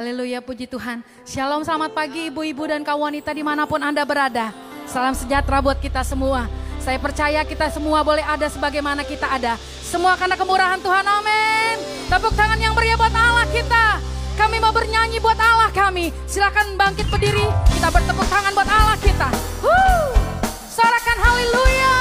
Haleluya, puji Tuhan. Shalom, selamat pagi ibu-ibu dan kaum wanita di mana pun Anda berada. Salam sejahtera buat kita semua. Saya percaya kita semua boleh ada sebagaimana kita ada. Semua karena kemurahan Tuhan, amin. Tepuk tangan yang meriah buat Allah kita. Kami mau bernyanyi buat Allah kami. Silakan bangkit berdiri, kita bertepuk tangan buat Allah kita. Woo! Sorakan haleluya.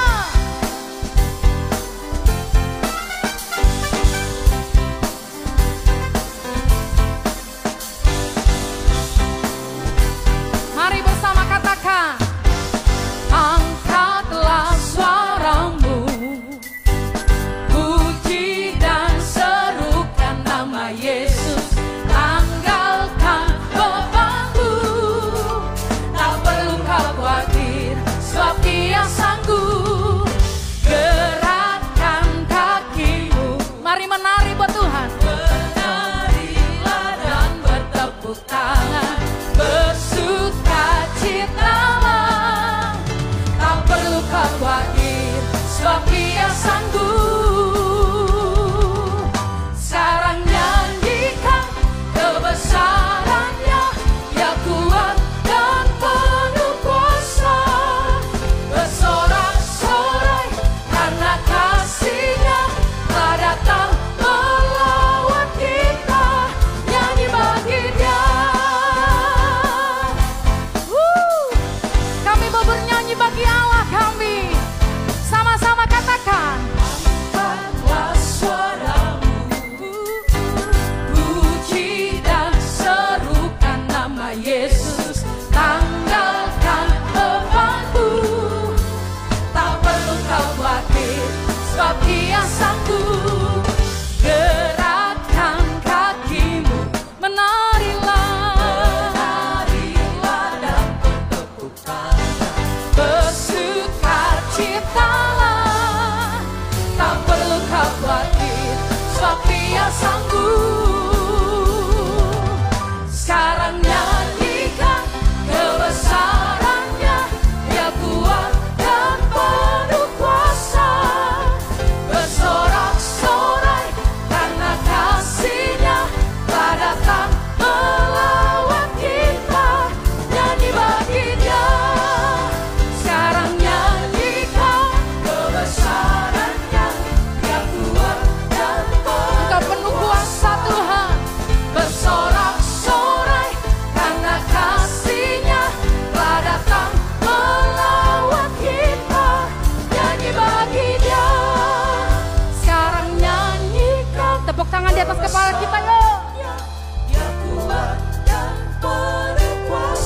Di atas kepala kita yuk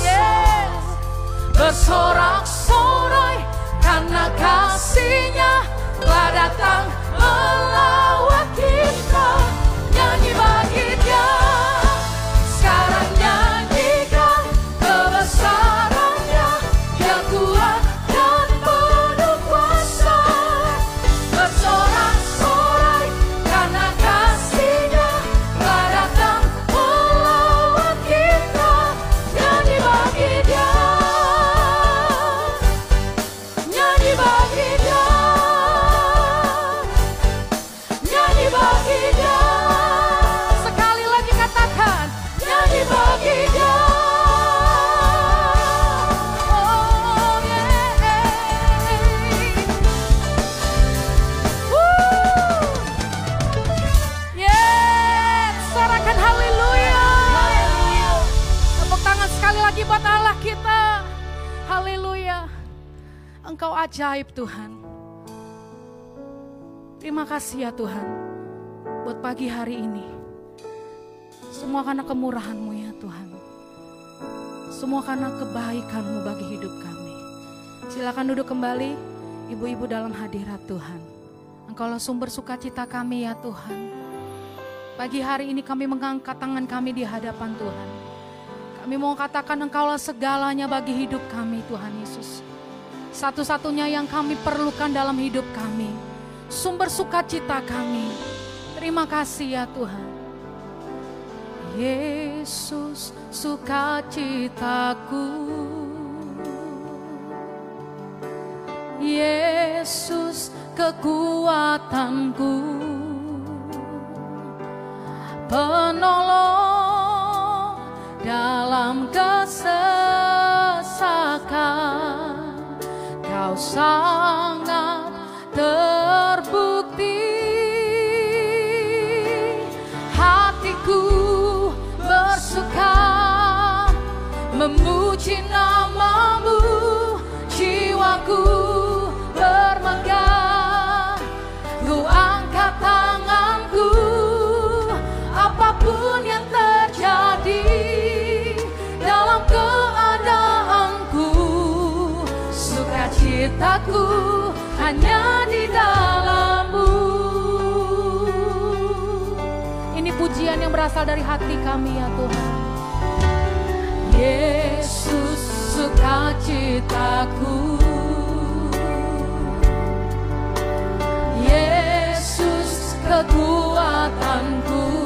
yes. Bersorak-sorai karena kasihnya Telah datang melawat ajaib Tuhan. Terima kasih ya Tuhan. Buat pagi hari ini. Semua karena kemurahan-Mu ya Tuhan. Semua karena kebaikan-Mu bagi hidup kami. Silakan duduk kembali, ibu-ibu dalam hadirat Tuhan. Engkaulah sumber sukacita kami ya Tuhan. Pagi hari ini kami mengangkat tangan kami di hadapan Tuhan. Kami mau katakan Engkaulah segalanya bagi hidup kami Tuhan Yesus satu-satunya yang kami perlukan dalam hidup kami. Sumber sukacita kami. Terima kasih ya Tuhan. Yesus sukacitaku. Yesus kekuatanku. Penolong dalam kesedihan kau sangat Cintaku hanya di dalammu. Ini pujian yang berasal dari hati kami ya Tuhan. Yesus sukacitaku. Yesus kekuatanku.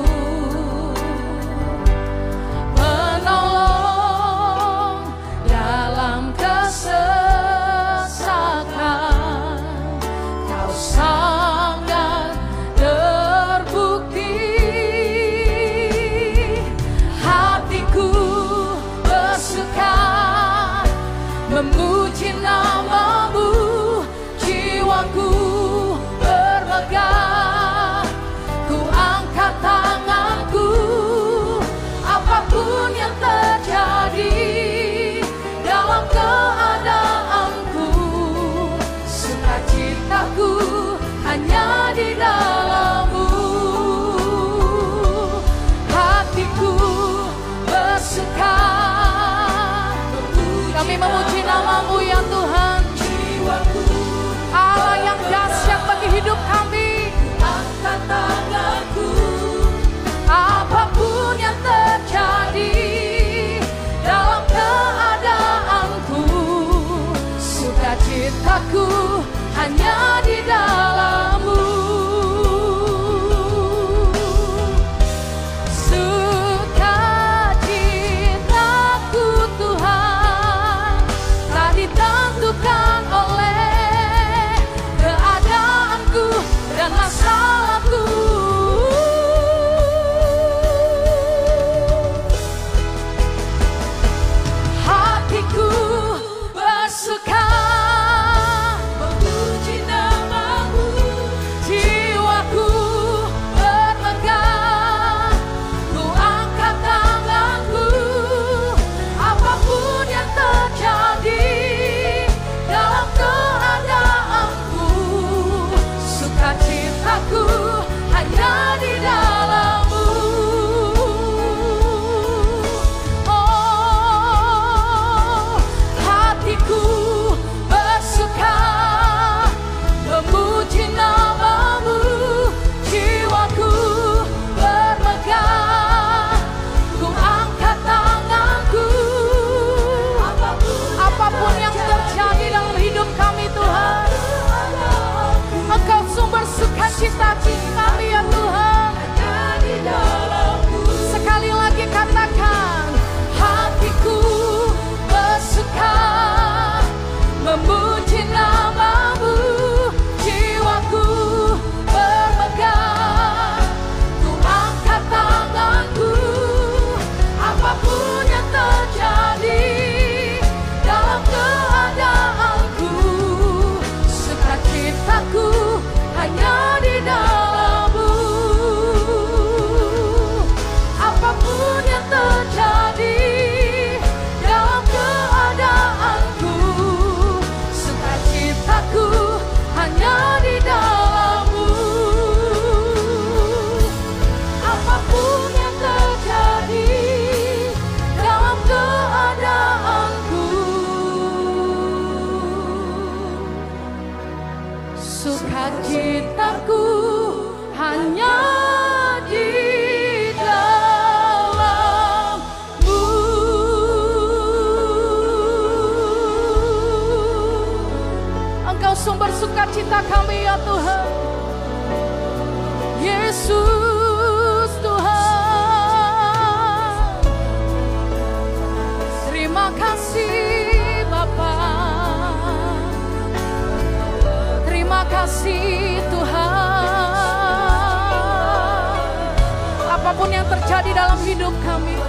apa pun yang terjadi dalam hidup kami.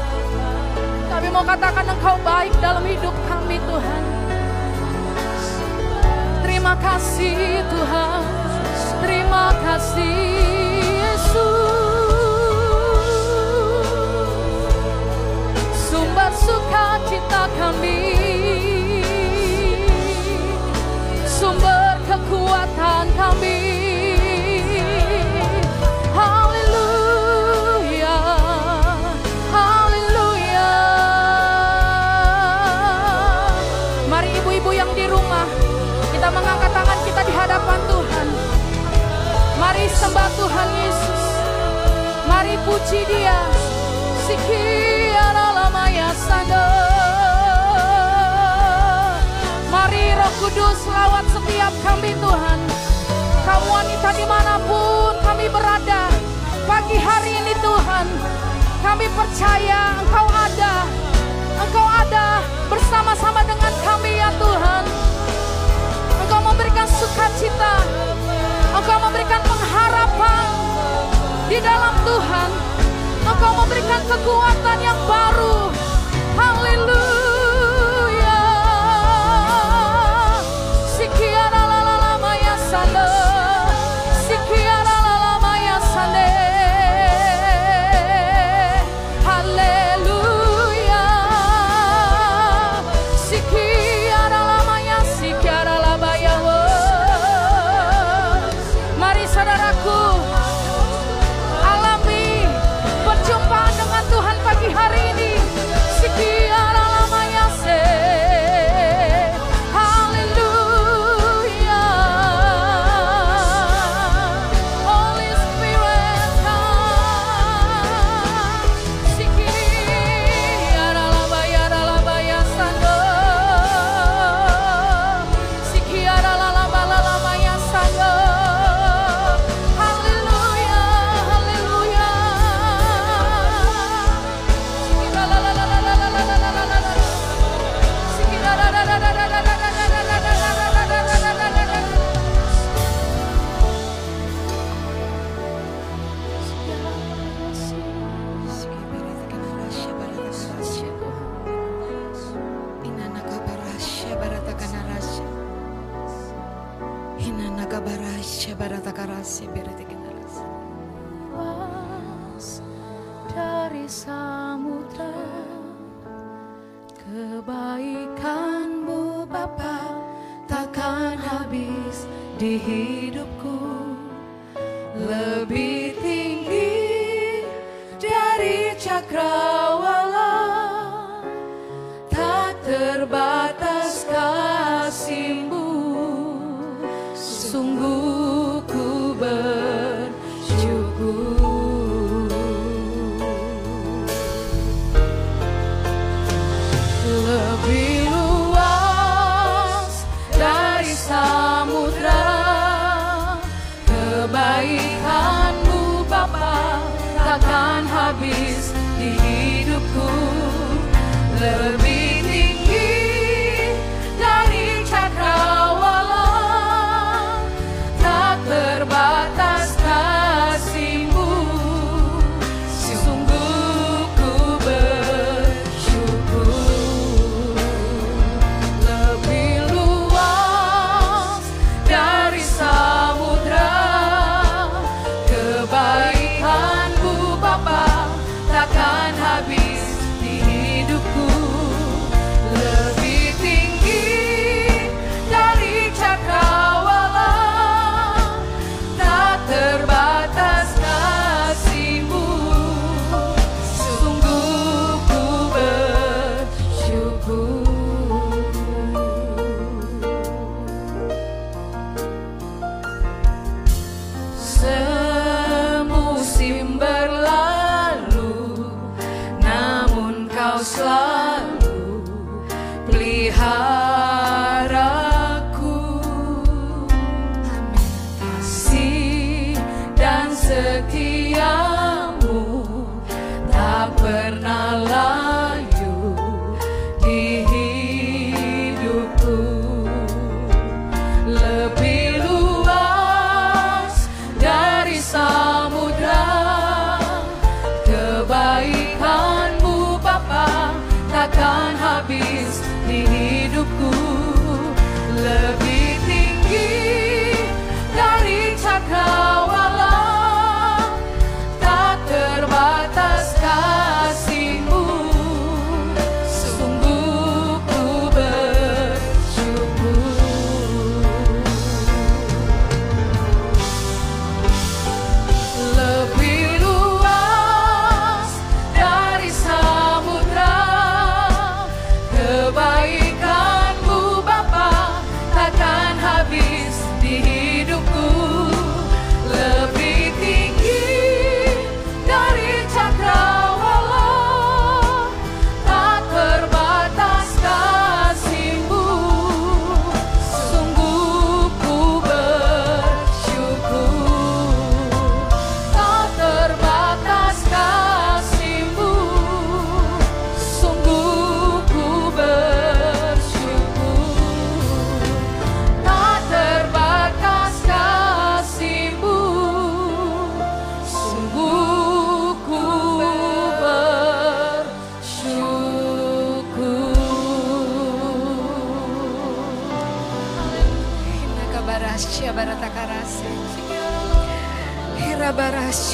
Kami mau katakan Engkau baik dalam hidup kami Tuhan. Terima kasih Tuhan, terima kasih Yesus. Sumber sukacita kami, sumber kekuatan kami. Sembah Tuhan Yesus. Mari puji Dia. Sikiara lamaya sando. Mari Roh Kudus lawat setiap kami Tuhan. Kamu wanita di mana pun kami berada. Pagi hari ini Tuhan. Kami percaya Engkau ada. Engkau ada bersama-sama dengan kami ya Tuhan. Engkau memberikan sukacita. Engkau memberikan pengharapan di dalam Tuhan. Engkau memberikan kekuatan yang baru. Haleluya. Kebaikanmu Bapa takkan habis di hidupku. Lebih tinggi dari cakrawala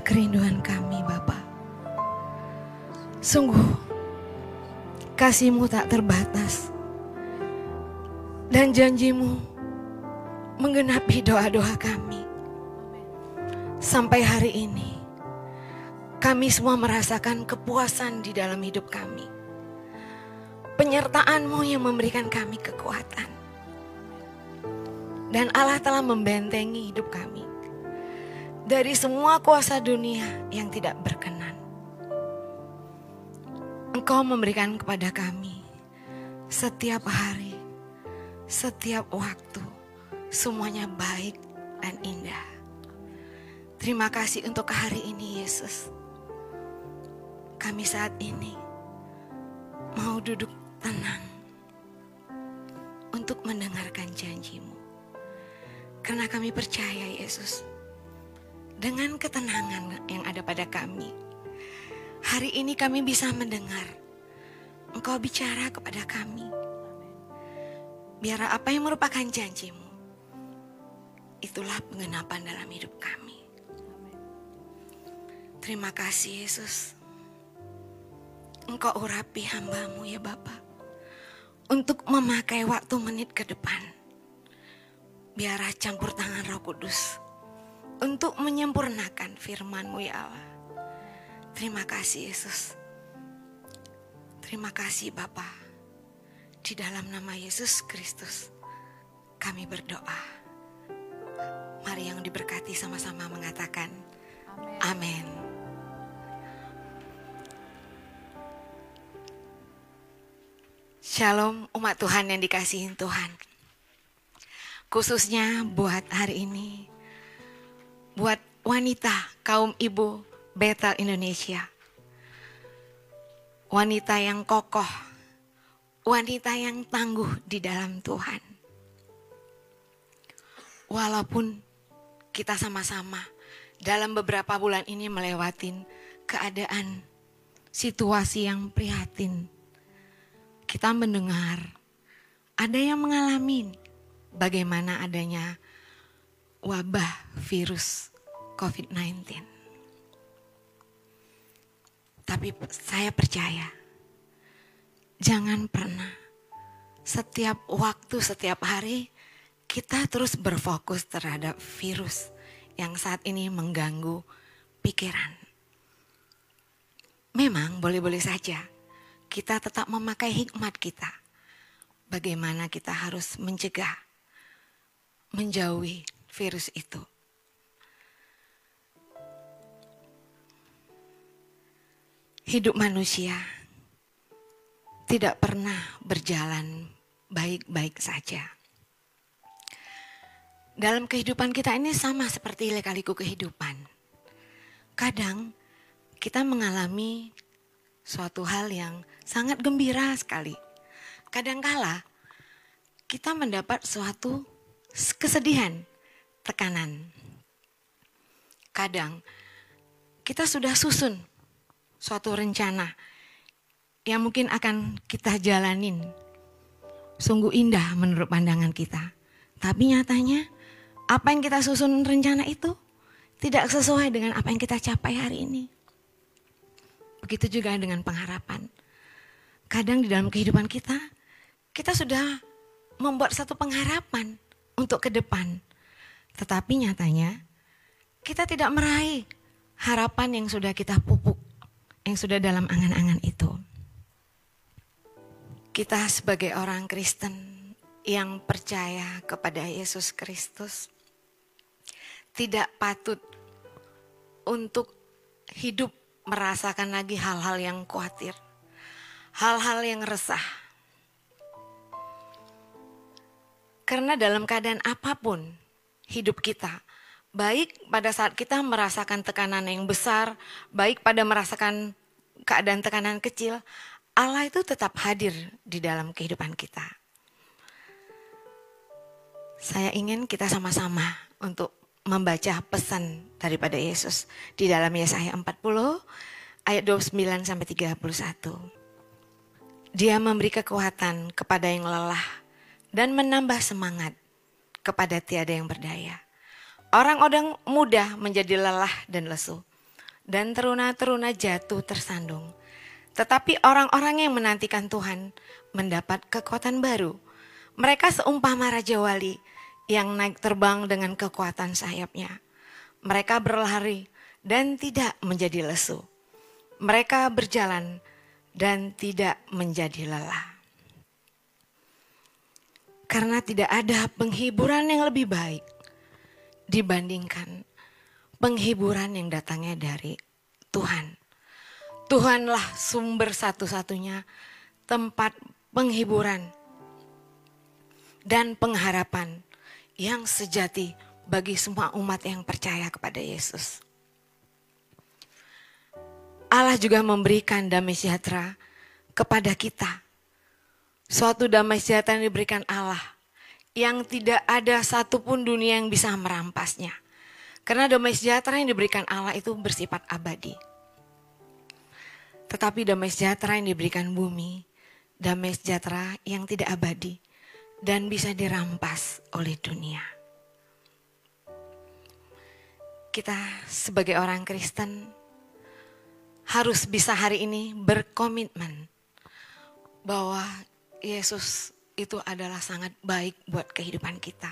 Inilah kerinduan kami Bapa. Sungguh kasihmu tak terbatas. Dan janjimu menggenapi doa-doa kami. Sampai hari ini kami semua merasakan kepuasan di dalam hidup kami. Penyertaanmu yang memberikan kami kekuatan. Dan Allah telah membentengi hidup kami dari semua kuasa dunia yang tidak berkenan. Engkau memberikan kepada kami setiap hari, setiap waktu, semuanya baik dan indah. Terima kasih untuk hari ini, Yesus. Kami saat ini mau duduk tenang untuk mendengarkan janjimu. Karena kami percaya Yesus, dengan ketenangan yang ada pada kami, hari ini kami bisa mendengar Engkau bicara kepada kami. Biar apa yang merupakan janjimu, itulah pengenapan dalam hidup kami. Terima kasih Yesus. Engkau urapi hambamu ya Bapak. Untuk memakai waktu menit ke depan biar campur tangan roh kudus untuk menyempurnakan firman-Mu ya Allah. Terima kasih Yesus. Terima kasih Bapa. Di dalam nama Yesus Kristus kami berdoa. Mari yang diberkati sama-sama mengatakan amin. Shalom umat Tuhan yang dikasihin Tuhan khususnya buat hari ini, buat wanita kaum ibu Betel Indonesia, wanita yang kokoh, wanita yang tangguh di dalam Tuhan. Walaupun kita sama-sama dalam beberapa bulan ini melewatin keadaan situasi yang prihatin, kita mendengar ada yang mengalami bagaimana adanya wabah virus COVID-19. Tapi saya percaya, jangan pernah setiap waktu, setiap hari kita terus berfokus terhadap virus yang saat ini mengganggu pikiran. Memang boleh-boleh saja kita tetap memakai hikmat kita. Bagaimana kita harus mencegah menjauhi virus itu. Hidup manusia tidak pernah berjalan baik-baik saja. Dalam kehidupan kita ini sama seperti lekaliku kehidupan. Kadang kita mengalami suatu hal yang sangat gembira sekali. Kadangkala kita mendapat suatu kesedihan, tekanan. Kadang kita sudah susun suatu rencana yang mungkin akan kita jalanin. Sungguh indah menurut pandangan kita. Tapi nyatanya apa yang kita susun rencana itu tidak sesuai dengan apa yang kita capai hari ini. Begitu juga dengan pengharapan. Kadang di dalam kehidupan kita, kita sudah membuat satu pengharapan untuk ke depan. Tetapi nyatanya kita tidak meraih harapan yang sudah kita pupuk, yang sudah dalam angan-angan itu. Kita sebagai orang Kristen yang percaya kepada Yesus Kristus tidak patut untuk hidup merasakan lagi hal-hal yang khawatir, hal-hal yang resah, Karena dalam keadaan apa pun hidup kita. Baik pada saat kita merasakan tekanan yang besar, baik pada merasakan keadaan tekanan kecil, Allah itu tetap hadir di dalam kehidupan kita. Saya ingin kita sama-sama untuk membaca pesan daripada Yesus di dalam Yesaya 40 ayat 29 sampai 31. Dia memberi kekuatan kepada yang lelah dan menambah semangat kepada tiada yang berdaya. Orang-orang muda menjadi lelah dan lesu dan teruna-teruna jatuh tersandung. Tetapi orang-orang yang menantikan Tuhan mendapat kekuatan baru. Mereka seumpama Raja Wali yang naik terbang dengan kekuatan sayapnya. Mereka berlari dan tidak menjadi lesu. Mereka berjalan dan tidak menjadi lelah. Karena tidak ada penghiburan yang lebih baik dibandingkan penghiburan yang datangnya dari Tuhan. Tuhanlah sumber satu-satunya tempat penghiburan dan pengharapan yang sejati bagi semua umat yang percaya kepada Yesus. Allah juga memberikan damai sejahtera kepada kita. Suatu damai sejahtera yang diberikan Allah yang tidak ada satupun dunia yang bisa merampasnya. Karena damai sejahtera yang diberikan Allah itu bersifat abadi. Tetapi damai sejahtera yang diberikan bumi, damai sejahtera yang tidak abadi dan bisa dirampas oleh dunia. Kita sebagai orang Kristen harus bisa hari ini berkomitmen bahwa Yesus itu adalah sangat baik buat kehidupan kita.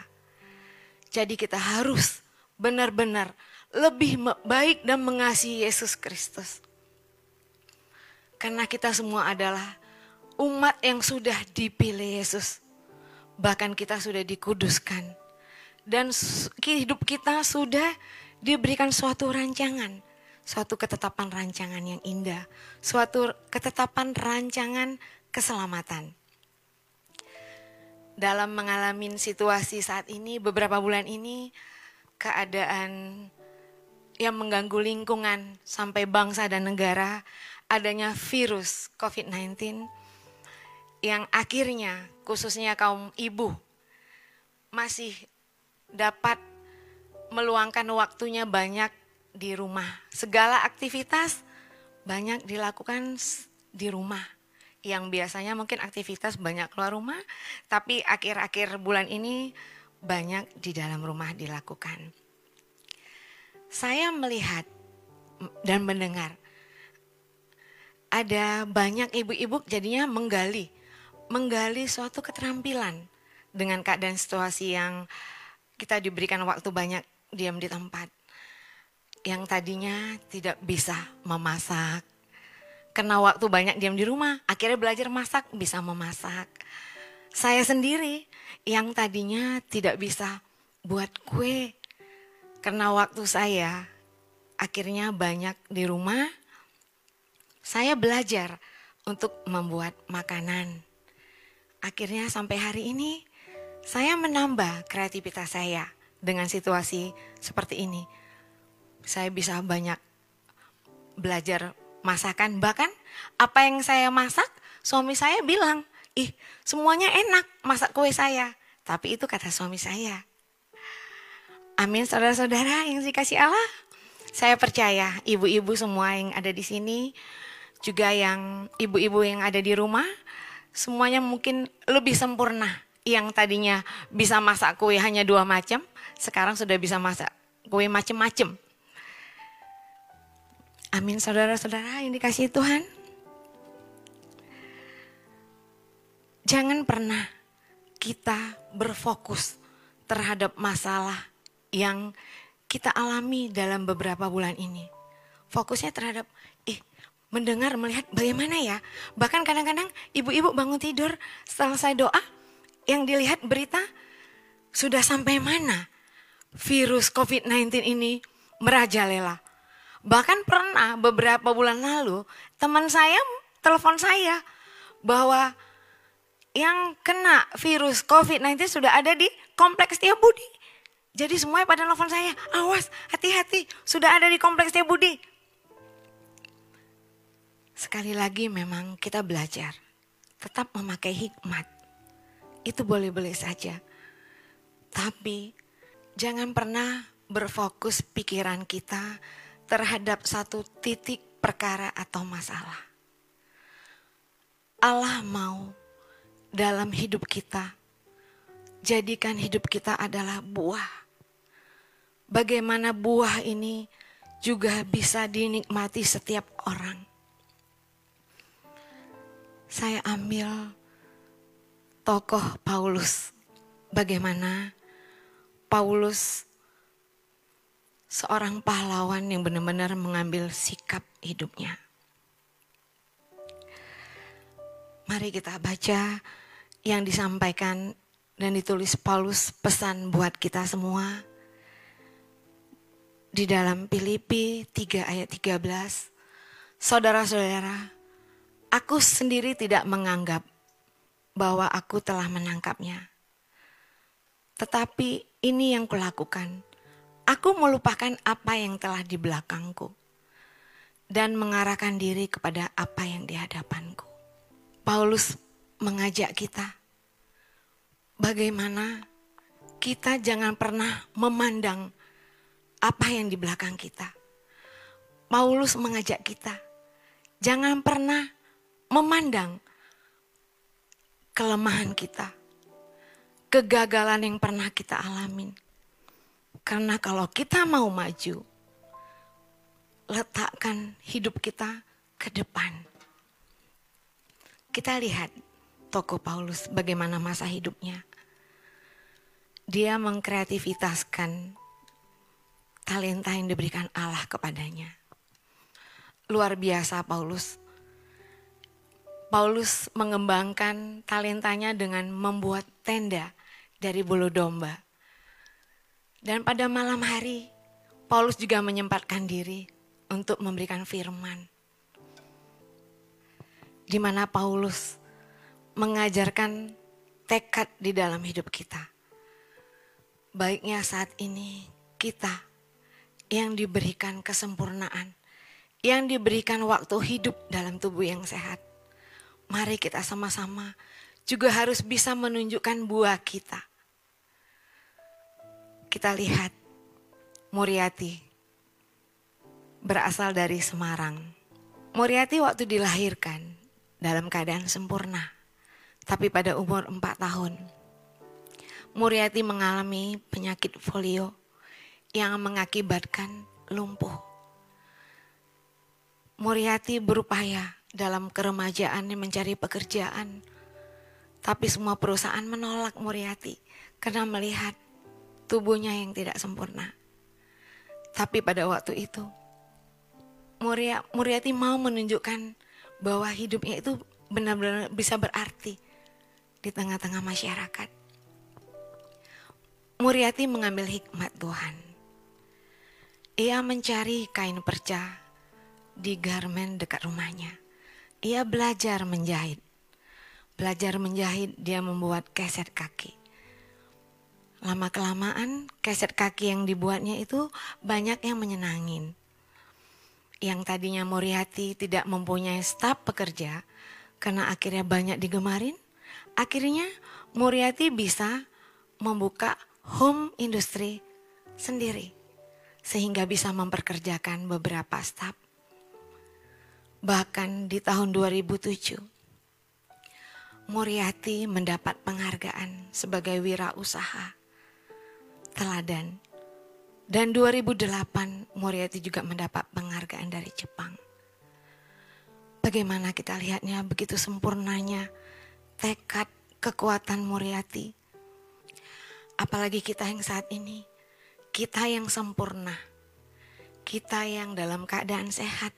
Jadi kita harus benar-benar lebih baik dan mengasihi Yesus Kristus. Karena kita semua adalah umat yang sudah dipilih Yesus bahkan kita sudah dikuduskan. Dan hidup kita sudah diberikan suatu rancangan, suatu ketetapan rancangan yang indah, suatu ketetapan rancangan keselamatan. Dalam mengalami situasi saat ini, beberapa bulan ini, keadaan yang mengganggu lingkungan sampai bangsa dan negara, adanya virus COVID-19 yang akhirnya khususnya kaum ibu masih dapat meluangkan waktunya banyak di rumah. Segala aktivitas banyak dilakukan di rumah. Yang biasanya mungkin aktivitas banyak keluar rumah, tapi akhir-akhir bulan ini banyak di dalam rumah dilakukan. Saya melihat dan mendengar ada banyak ibu-ibu jadinya menggali menggali suatu keterampilan dengan keadaan situasi yang kita diberikan waktu banyak diam di tempat. Yang tadinya tidak bisa memasak. Karena waktu banyak diam di rumah, akhirnya belajar masak, bisa memasak. Saya sendiri yang tadinya tidak bisa buat kue. Karena waktu saya akhirnya banyak di rumah, saya belajar untuk membuat makanan akhirnya sampai hari ini saya menambah kreativitas saya dengan situasi seperti ini. Saya bisa banyak belajar masakan, bahkan apa yang saya masak, suami saya bilang, ih semuanya enak masak kue saya. Tapi itu kata suami saya. Amin saudara-saudara yang dikasih Allah. Saya percaya ibu-ibu semua yang ada di sini, juga yang ibu-ibu yang ada di rumah, semuanya mungkin lebih sempurna. Yang tadinya bisa masak kue hanya dua macam, sekarang sudah bisa masak kue macam-macam. Amin saudara-saudara yang dikasih Tuhan. Jangan pernah kita berfokus terhadap masalah yang kita alami dalam beberapa bulan ini. Fokusnya terhadap mendengar, melihat bagaimana ya. Bahkan kadang-kadang ibu-ibu bangun tidur saya doa, yang dilihat berita sudah sampai mana virus COVID-19 ini merajalela. Bahkan pernah beberapa bulan lalu teman saya telepon saya bahwa yang kena virus COVID-19 sudah ada di kompleks Budi. Jadi semuanya pada nelfon saya, awas, hati-hati, sudah ada di kompleksnya Budi. Sekali lagi memang kita belajar, tetap memakai hikmat. Itu boleh-boleh saja. Tapi jangan pernah berfokus pikiran kita terhadap satu titik perkara atau masalah. Allah mau dalam hidup kita jadikan hidup kita adalah buah bagaimana buah ini juga bisa dinikmati setiap orang. Saya ambil tokoh Paulus. Bagaimana Paulus seorang pahlawan yang benar-benar mengambil sikap hidupnya. Mari kita baca yang disampaikan dan ditulis Paulus pesan buat kita semua di dalam Filipi 3 ayat 13. Saudara-saudara, aku sendiri tidak menganggap bahwa aku telah menangkapnya. Tetapi ini yang kulakukan. Aku melupakan apa yang telah di belakangku dan mengarahkan diri kepada apa yang di hadapanku. Paulus mengajak kita bagaimana kita jangan pernah memandang apa yang di belakang kita. Paulus mengajak kita, jangan pernah memandang kelemahan kita, kegagalan yang pernah kita alamin. Karena kalau kita mau maju, letakkan hidup kita ke depan. Kita lihat toko Paulus bagaimana masa hidupnya. Dia mengkreativitaskan talenta yang diberikan Allah kepadanya. Luar biasa Paulus. Paulus mengembangkan talentanya dengan membuat tenda dari bulu domba. Dan pada malam hari, Paulus juga menyempatkan diri untuk memberikan firman. Di mana Paulus mengajarkan tekad di dalam hidup kita. Baiknya saat ini kita yang diberikan kesempurnaan, yang diberikan waktu hidup dalam tubuh yang sehat. Mari kita sama-sama juga harus bisa menunjukkan buah kita. Kita lihat Muriati berasal dari Semarang. Muriati waktu dilahirkan dalam keadaan sempurna, tapi pada umur 4 tahun. Muriati mengalami penyakit folio yang mengakibatkan lumpuh. Muriati berupaya dalam keremajaannya mencari pekerjaan, tapi semua perusahaan menolak Muriati karena melihat tubuhnya yang tidak sempurna. Tapi pada waktu itu, Muria, Muriati mau menunjukkan bahwa hidupnya itu benar-benar bisa berarti di tengah-tengah masyarakat. Muriati mengambil hikmat Tuhan ia mencari kain perca di garmen dekat rumahnya. Ia belajar menjahit. Belajar menjahit, dia membuat keset kaki. Lama-kelamaan, keset kaki yang dibuatnya itu banyak yang menyenangin. Yang tadinya Moriati tidak mempunyai staf pekerja, karena akhirnya banyak digemarin, akhirnya Moriati bisa membuka home industry sendiri sehingga bisa memperkerjakan beberapa staf. Bahkan di tahun 2007, Muriati mendapat penghargaan sebagai wirausaha teladan. Dan 2008 Muriati juga mendapat penghargaan dari Jepang. Bagaimana kita lihatnya begitu sempurnanya tekad kekuatan Muriati. Apalagi kita yang saat ini kita yang sempurna, kita yang dalam keadaan sehat.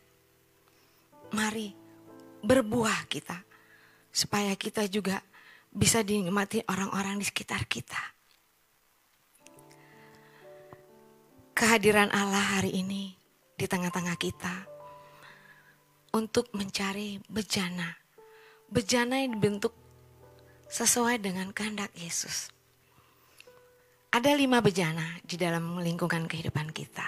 Mari berbuah kita, supaya kita juga bisa dinikmati orang-orang di sekitar kita. Kehadiran Allah hari ini di tengah-tengah kita untuk mencari bejana, bejana yang dibentuk sesuai dengan kehendak Yesus Ada lima bejana di dalam lingkungan kehidupan kita.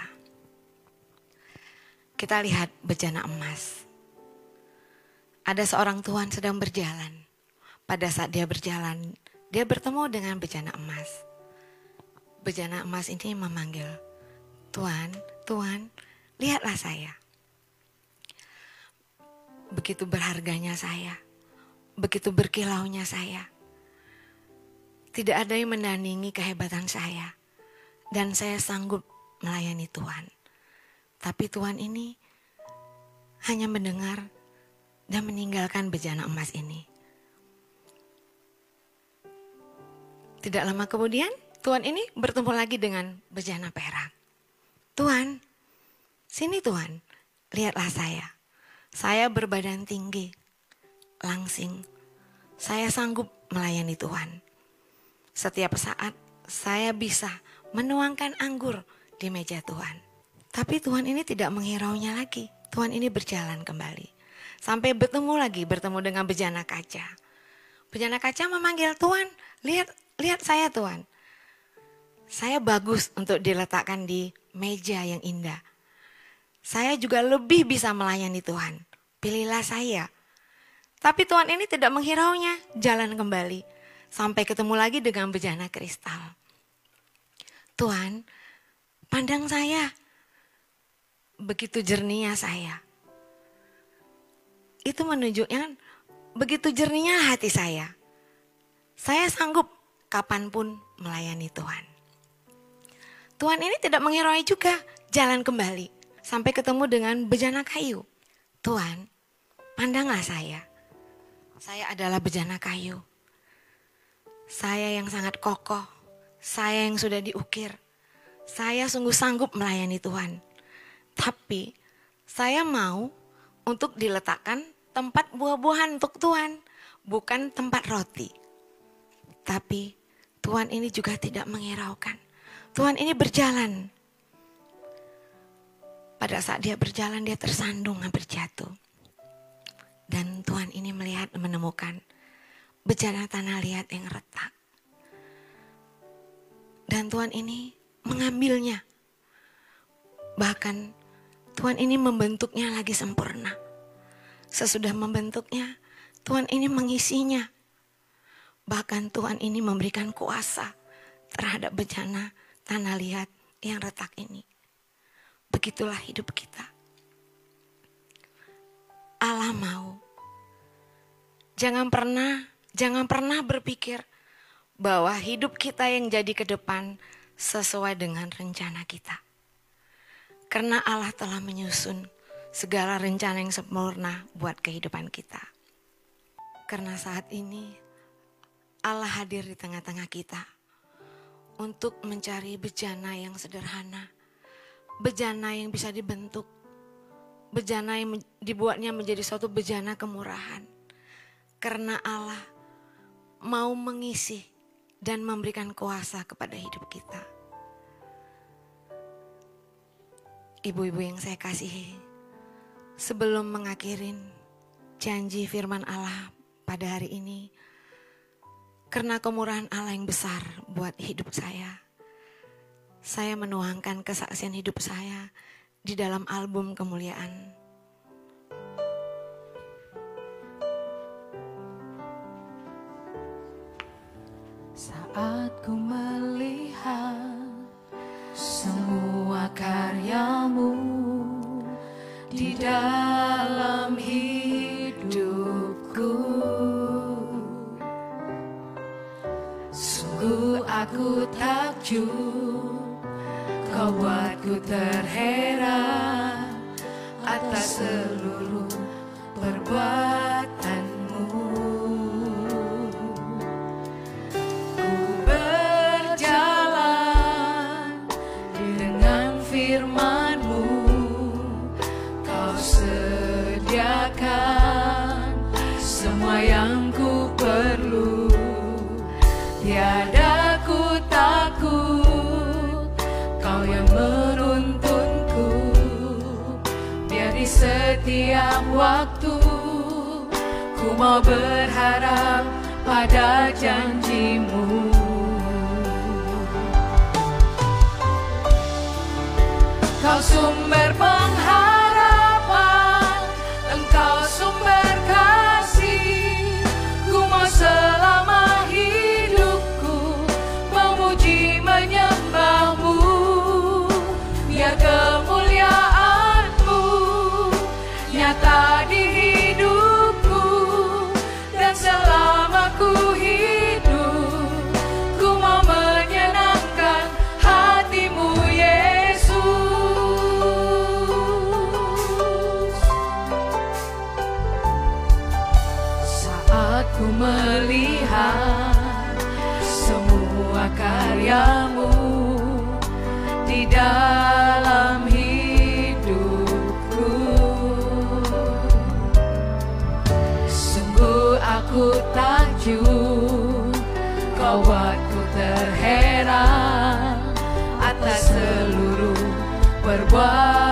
Kita lihat bejana emas. Ada seorang Tuhan sedang berjalan. Pada saat dia berjalan, dia bertemu dengan bejana emas. Bejana emas ini memanggil, Tuhan, Tuhan, lihatlah saya. Begitu berharganya saya, begitu berkilaunya saya. Tidak ada yang menandingi kehebatan saya. Dan saya sanggup melayani Tuhan. Tapi Tuhan ini hanya mendengar dan meninggalkan bejana emas ini. Tidak lama kemudian, Tuhan ini bertemu lagi dengan bejana perak. Tuhan, sini Tuhan, lihatlah saya. Saya berbadan tinggi, langsing. Saya sanggup melayani Tuhan. Setiap saat saya bisa menuangkan anggur di meja Tuhan. Tapi Tuhan ini tidak menghiraunya lagi. Tuhan ini berjalan kembali. Sampai bertemu lagi, bertemu dengan bejana kaca. Bejana kaca memanggil Tuhan, lihat lihat saya Tuhan. Saya bagus untuk diletakkan di meja yang indah. Saya juga lebih bisa melayani Tuhan. Pilihlah saya. Tapi Tuhan ini tidak menghiraunya, jalan kembali sampai ketemu lagi dengan bejana kristal. Tuhan, pandang saya. Begitu jernihnya saya. Itu menunjukkan begitu jernihnya hati saya. Saya sanggup kapan pun melayani Tuhan. Tuhan ini tidak menghiraukan juga, jalan kembali sampai ketemu dengan bejana kayu. Tuhan, pandanglah saya. Saya adalah bejana kayu saya yang sangat kokoh, saya yang sudah diukir, saya sungguh sanggup melayani Tuhan. Tapi saya mau untuk diletakkan tempat buah-buahan untuk Tuhan, bukan tempat roti. Tapi Tuhan ini juga tidak menghiraukan. Tuhan ini berjalan. Pada saat dia berjalan, dia tersandung hampir jatuh. Dan Tuhan ini melihat menemukan bejana tanah liat yang retak. Dan Tuhan ini mengambilnya. Bahkan Tuhan ini membentuknya lagi sempurna. Sesudah membentuknya, Tuhan ini mengisinya. Bahkan Tuhan ini memberikan kuasa terhadap bejana tanah liat yang retak ini. Begitulah hidup kita. Allah mau. Jangan pernah Jangan pernah berpikir bahwa hidup kita yang jadi ke depan sesuai dengan rencana kita. Karena Allah telah menyusun segala rencana yang sempurna buat kehidupan kita. Karena saat ini Allah hadir di tengah-tengah kita untuk mencari bejana yang sederhana, bejana yang bisa dibentuk, bejana yang dibuatnya menjadi suatu bejana kemurahan. Karena Allah mau mengisi dan memberikan kuasa kepada hidup kita. Ibu-ibu yang saya kasihi, sebelum mengakhirin janji firman Allah pada hari ini, karena kemurahan Allah yang besar buat hidup saya, saya menuangkan kesaksian hidup saya di dalam album kemuliaan. Saat ku melihat semua karyamu di dalam hidupku aku takjub Kau buatku terheran atas seluruh perbuatan dalam waktu. Ku mau berharap pada janjimu. Kau sumber pengharapan Engkau sumber kasih. Ku mau melihat semua karyamu di dalam hidupku. Sungguh aku takjub kau buatku terheran atas seluruh perbuatan.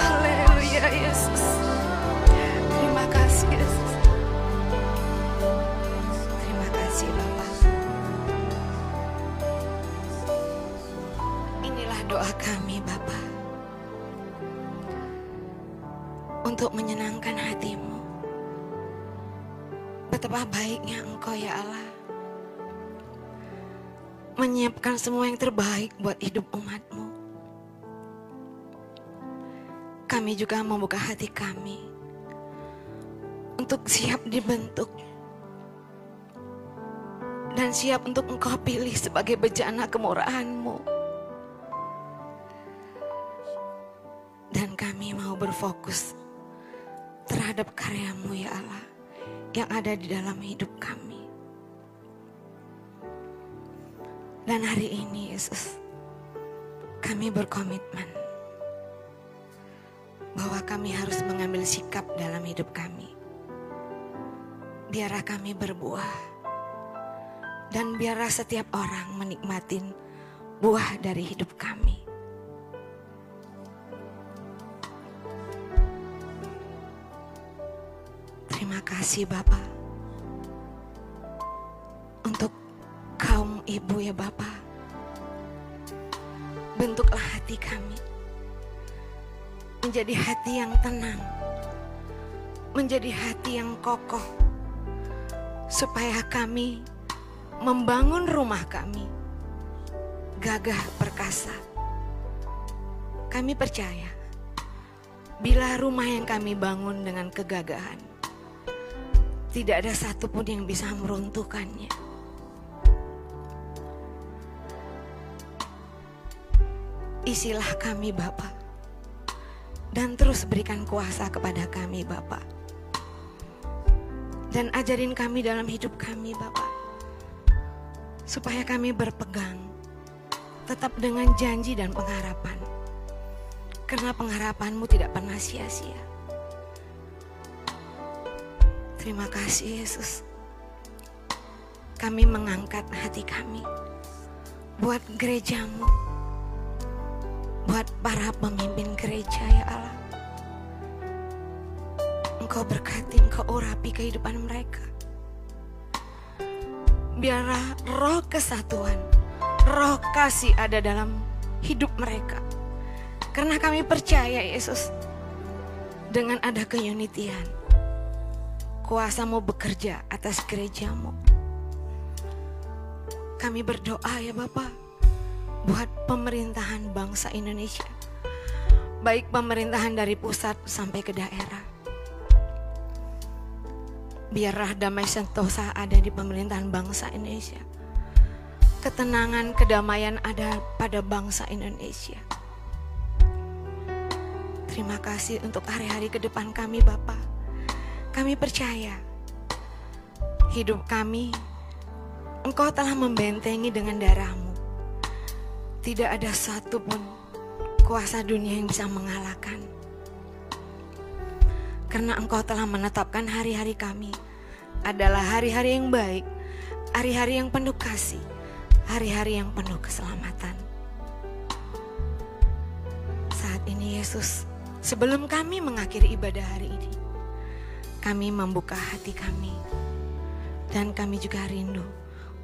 Haleluya Yesus. Terima kasih Yesus. Terima kasih Bapak. Inilah doa kami Bapak. untuk menyenangkan hatimu. Betapa baiknya Engkau ya Allah. Menyiapkan semua yang terbaik buat hidup umatmu. Kami juga membuka hati kami untuk siap dibentuk dan siap untuk engkau pilih sebagai bejana kemurahanmu. Dan kami mau berfokus terhadap karyamu ya Allah yang ada di dalam hidup kami. Dan hari ini Yesus, kami berkomitmen bahwa kami harus mengambil sikap dalam hidup kami. Biarlah kami berbuah dan biarlah setiap orang menikmatin buah dari hidup kami. Terima kasih Bapak untuk kaum ibu ya Bapak. Bentuklah hati kami menjadi hati yang tenang, menjadi hati yang kokoh, supaya kami membangun rumah kami gagah perkasa. Kami percaya bila rumah yang kami bangun dengan kegagahan, tidak ada satupun yang bisa meruntuhkannya. Isilah kami Bapak dan terus berikan kuasa kepada kami Bapak. Dan ajarin kami dalam hidup kami Bapak. Supaya kami berpegang tetap dengan janji dan pengharapan. Karena pengharapanmu tidak pernah sia-sia. Terima kasih Yesus. Kami mengangkat hati kami buat gerejamu buat para pemimpin gereja ya Allah. Engkau berkati, engkau urapi kehidupan mereka. Biarlah roh kesatuan, roh kasih ada dalam hidup mereka. Karena kami percaya Yesus, dengan ada keunitian, kuasamu bekerja atas gerejamu. Kami berdoa ya Bapak, buat pemerintahan bangsa Indonesia. Baik pemerintahan dari pusat sampai ke daerah. Biarlah damai sentosa ada di pemerintahan bangsa Indonesia. Ketenangan, kedamaian ada pada bangsa Indonesia. Terima kasih untuk hari-hari ke depan kami Bapak. Kami percaya hidup kami Engkau telah membentengi dengan darahmu tidak ada satupun kuasa dunia yang bisa mengalahkan. Karena engkau telah menetapkan hari-hari kami adalah hari-hari yang baik, hari-hari yang penuh kasih, hari-hari yang penuh keselamatan. Saat ini Yesus, sebelum kami mengakhiri ibadah hari ini, kami membuka hati kami dan kami juga rindu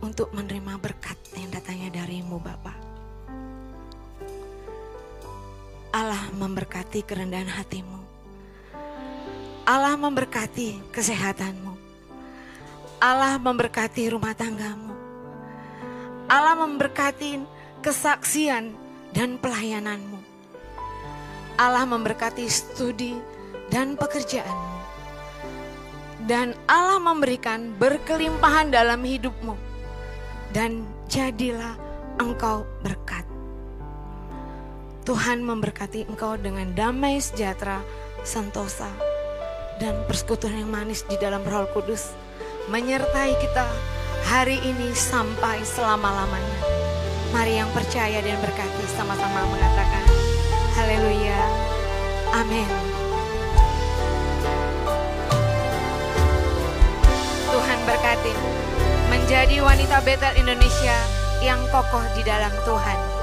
untuk menerima berkat yang datangnya darimu Bapak. Allah memberkati kerendahan hatimu. Allah memberkati kesehatanmu. Allah memberkati rumah tanggamu. Allah memberkati kesaksian dan pelayananmu. Allah memberkati studi dan pekerjaanmu. Dan Allah memberikan berkelimpahan dalam hidupmu. Dan jadilah engkau berkat. Tuhan memberkati engkau dengan damai sejahtera, sentosa, dan persekutuan yang manis di dalam roh kudus. Menyertai kita hari ini sampai selama-lamanya. Mari yang percaya dan berkati sama-sama mengatakan, Haleluya, Amin. Tuhan berkati menjadi wanita Betel Indonesia yang kokoh di dalam Tuhan.